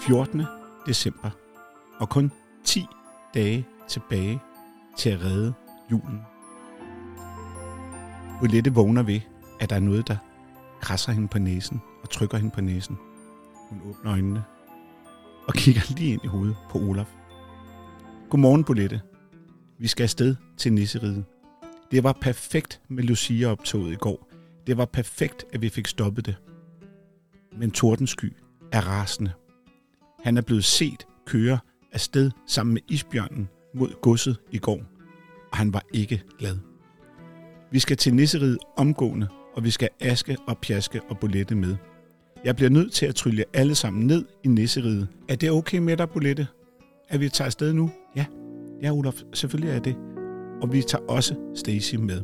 14. december, og kun 10 dage tilbage til at redde julen. Bolette vågner ved, at der er noget, der krasser hende på næsen og trykker hende på næsen. Hun åbner øjnene og kigger lige ind i hovedet på Olaf. Godmorgen, Bolette. Vi skal afsted til Nisseriget. Det var perfekt med Lucia-optoget i går. Det var perfekt, at vi fik stoppet det. Men Tordensky er rasende. Han er blevet set køre afsted sammen med isbjørnen mod godset i går, og han var ikke glad. Vi skal til Nisseriget omgående, og vi skal aske og pjaske og bolette med. Jeg bliver nødt til at trylle alle sammen ned i Nisseriget. Er det okay med dig, Bolette? At vi tager afsted nu? Ja. Ja, Olaf, selvfølgelig er det. Og vi tager også Stacy med.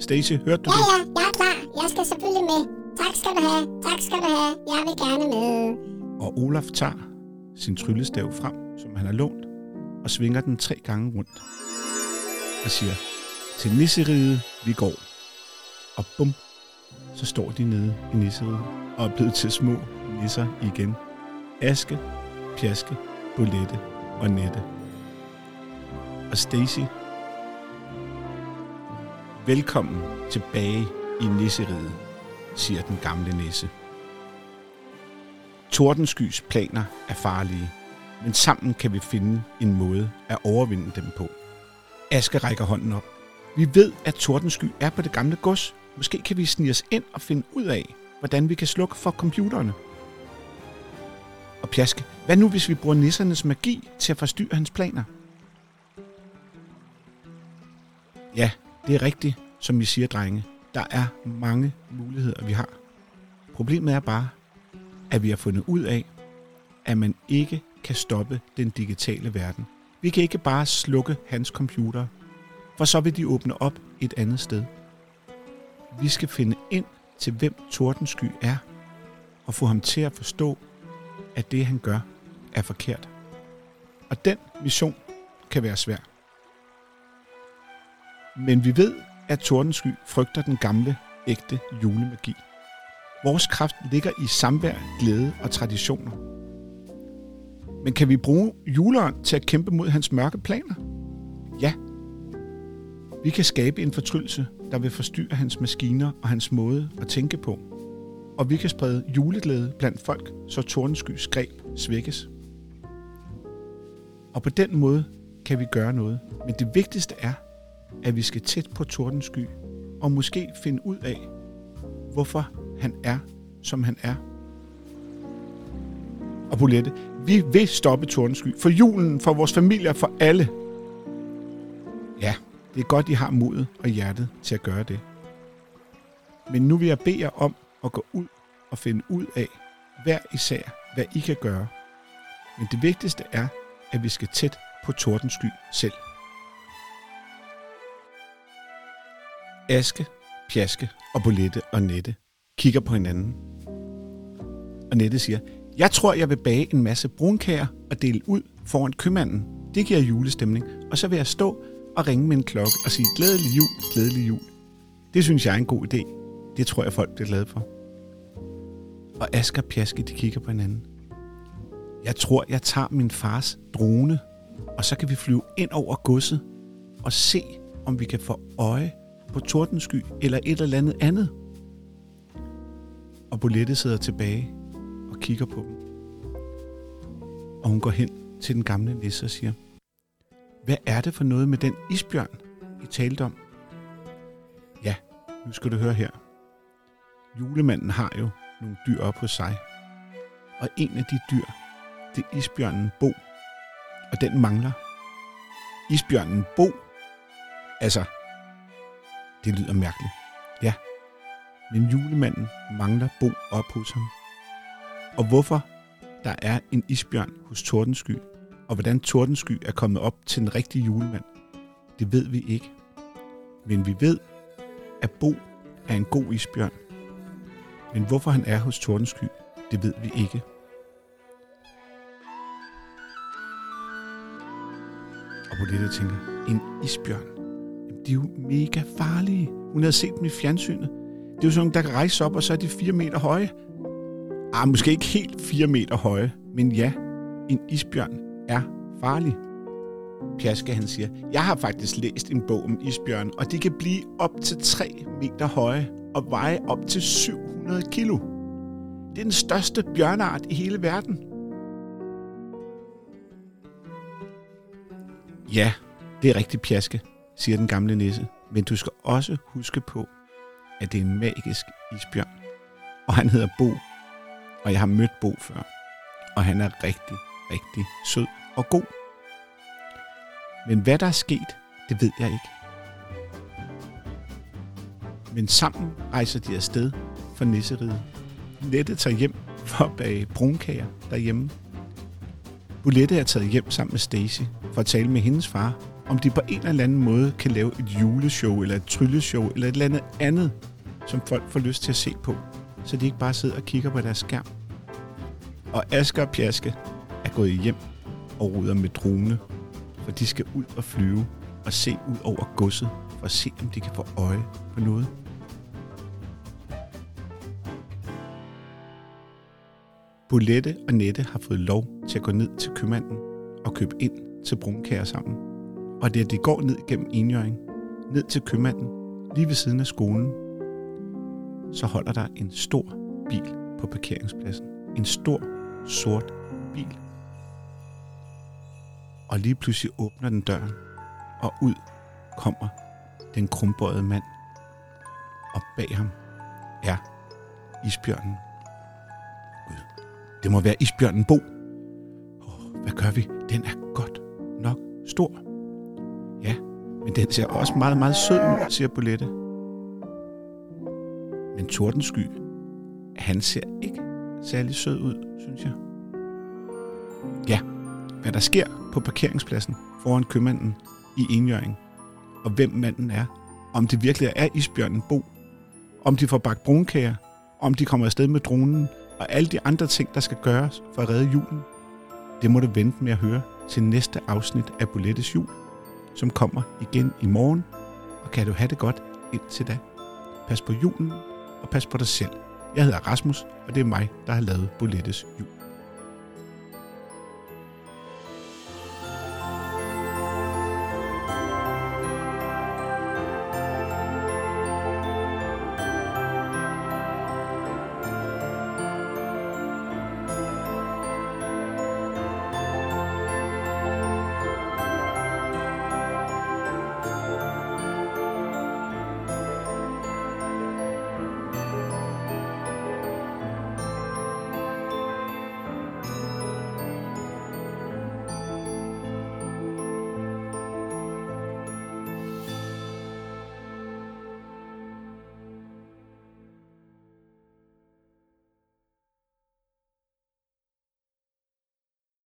Stacy, hørte du Ja, det? ja, jeg er klar. Jeg skal selvfølgelig med. Tak skal du have. Tak skal du have. Jeg vil gerne med. Og Olaf tager sin tryllestav frem, som han har lånt, og svinger den tre gange rundt. Og siger, til nisseriget vi går. Og bum, så står de nede i nisseriget og er blevet til små nisser igen. Aske, Pjaske, Bolette og Nette. Og Stacy, velkommen tilbage i nisseriget, siger den gamle nisse. Tordenskys planer er farlige, men sammen kan vi finde en måde at overvinde dem på. Aske rækker hånden op. Vi ved, at Tordensky er på det gamle gods. Måske kan vi snige os ind og finde ud af, hvordan vi kan slukke for computerne. Og Pjaske, hvad nu hvis vi bruger nissernes magi til at forstyrre hans planer? Ja, det er rigtigt, som I siger, drenge. Der er mange muligheder, vi har. Problemet er bare, at vi har fundet ud af, at man ikke kan stoppe den digitale verden. Vi kan ikke bare slukke hans computer, for så vil de åbne op et andet sted. Vi skal finde ind til, hvem Tordensky er, og få ham til at forstå, at det, han gør, er forkert. Og den mission kan være svær. Men vi ved, at Tordensky frygter den gamle, ægte julemagi. Vores kraft ligger i samvær, glæde og traditioner. Men kan vi bruge juleånd til at kæmpe mod hans mørke planer? Ja. Vi kan skabe en fortryllelse, der vil forstyrre hans maskiner og hans måde at tænke på. Og vi kan sprede juleglæde blandt folk, så Tordenskys greb svækkes. Og på den måde kan vi gøre noget. Men det vigtigste er, at vi skal tæt på Tordensky og måske finde ud af, hvorfor han er, som han er. Og Bolette, vi vil stoppe Tordensky. For julen, for vores familier, for alle. Ja, det er godt, I har modet og hjertet til at gøre det. Men nu vil jeg bede jer om at gå ud og finde ud af, hver især, hvad I kan gøre. Men det vigtigste er, at vi skal tæt på Tordensky selv. Aske, Pjaske og Bolette og Nette kigger på hinanden. Og Nette siger, jeg tror, jeg vil bage en masse brunkager og dele ud foran købmanden. Det giver julestemning. Og så vil jeg stå og ringe med en klokke og sige, glædelig jul, glædelig jul. Det synes jeg er en god idé. Det tror jeg, folk bliver glade for. Og Asger og Pjaske, de kigger på hinanden. Jeg tror, jeg tager min fars drone, og så kan vi flyve ind over godset og se, om vi kan få øje på Tordensky eller et eller andet andet. Og Bolette sidder tilbage og kigger på dem. Og hun går hen til den gamle nisse og siger, hvad er det for noget med den isbjørn, I talte om? Ja, nu skal du høre her. Julemanden har jo nogle dyr op hos sig. Og en af de dyr, det er isbjørnen Bo. Og den mangler. Isbjørnen Bo. Altså, det lyder mærkeligt. Ja, men julemanden mangler Bo op hos ham. Og hvorfor der er en isbjørn hos Tordensky, og hvordan Tordensky er kommet op til den rigtige julemand, det ved vi ikke. Men vi ved, at Bo er en god isbjørn. Men hvorfor han er hos Tordensky, det ved vi ikke. Og på det der tænker, en isbjørn, de er jo mega farlige. Hun havde set dem i fjernsynet. Det er jo sådan, der kan rejse op, og så er de fire meter høje. Ah, måske ikke helt 4 meter høje, men ja, en isbjørn er farlig. Pjaske han siger, jeg har faktisk læst en bog om isbjørn, og de kan blive op til 3 meter høje og veje op til 700 kilo. Det er den største bjørneart i hele verden. Ja, det er rigtig pjaske, siger den gamle nisse. Men du skal også huske på, at det er en magisk isbjørn. Og han hedder Bo. Og jeg har mødt Bo før. Og han er rigtig, rigtig sød og god. Men hvad der er sket, det ved jeg ikke. Men sammen rejser de afsted for nisseriget. Nette tager hjem for at bage brunkager derhjemme. Bulette er taget hjem sammen med Stacy for at tale med hendes far, om de på en eller anden måde kan lave et juleshow, eller et trylleshow, eller et eller andet andet, som folk får lyst til at se på, så de ikke bare sidder og kigger på deres skærm. Og Asger og Pjaske er gået hjem og ruder med drone, for de skal ud og flyve og se ud over godset, for at se, om de kan få øje på noget. Bolette og Nette har fået lov til at gå ned til købmanden og købe ind til brunkager sammen. Og det er, de går ned gennem Enjøring, ned til købmanden, lige ved siden af skolen, så holder der en stor bil på parkeringspladsen. En stor, sort bil. Og lige pludselig åbner den døren, og ud kommer den krumbøjede mand. Og bag ham er isbjørnen. Gud, det må være isbjørnen Bo. Oh, hvad gør vi? Den er godt nok stor. Men den ser også meget, meget sød ud, siger Bolette. Men Tordensky, han ser ikke særlig sød ud, synes jeg. Ja, hvad der sker på parkeringspladsen foran købmanden i Enjøring, og hvem manden er, om det virkelig er isbjørnen Bo, om de får bagt brunkager, om de kommer afsted med dronen, og alle de andre ting, der skal gøres for at redde julen, det må du vente med at høre til næste afsnit af Bulettes Jul, som kommer igen i morgen, og kan du have det godt indtil da. Pas på julen, og pas på dig selv. Jeg hedder Rasmus, og det er mig, der har lavet Bolettes Jul.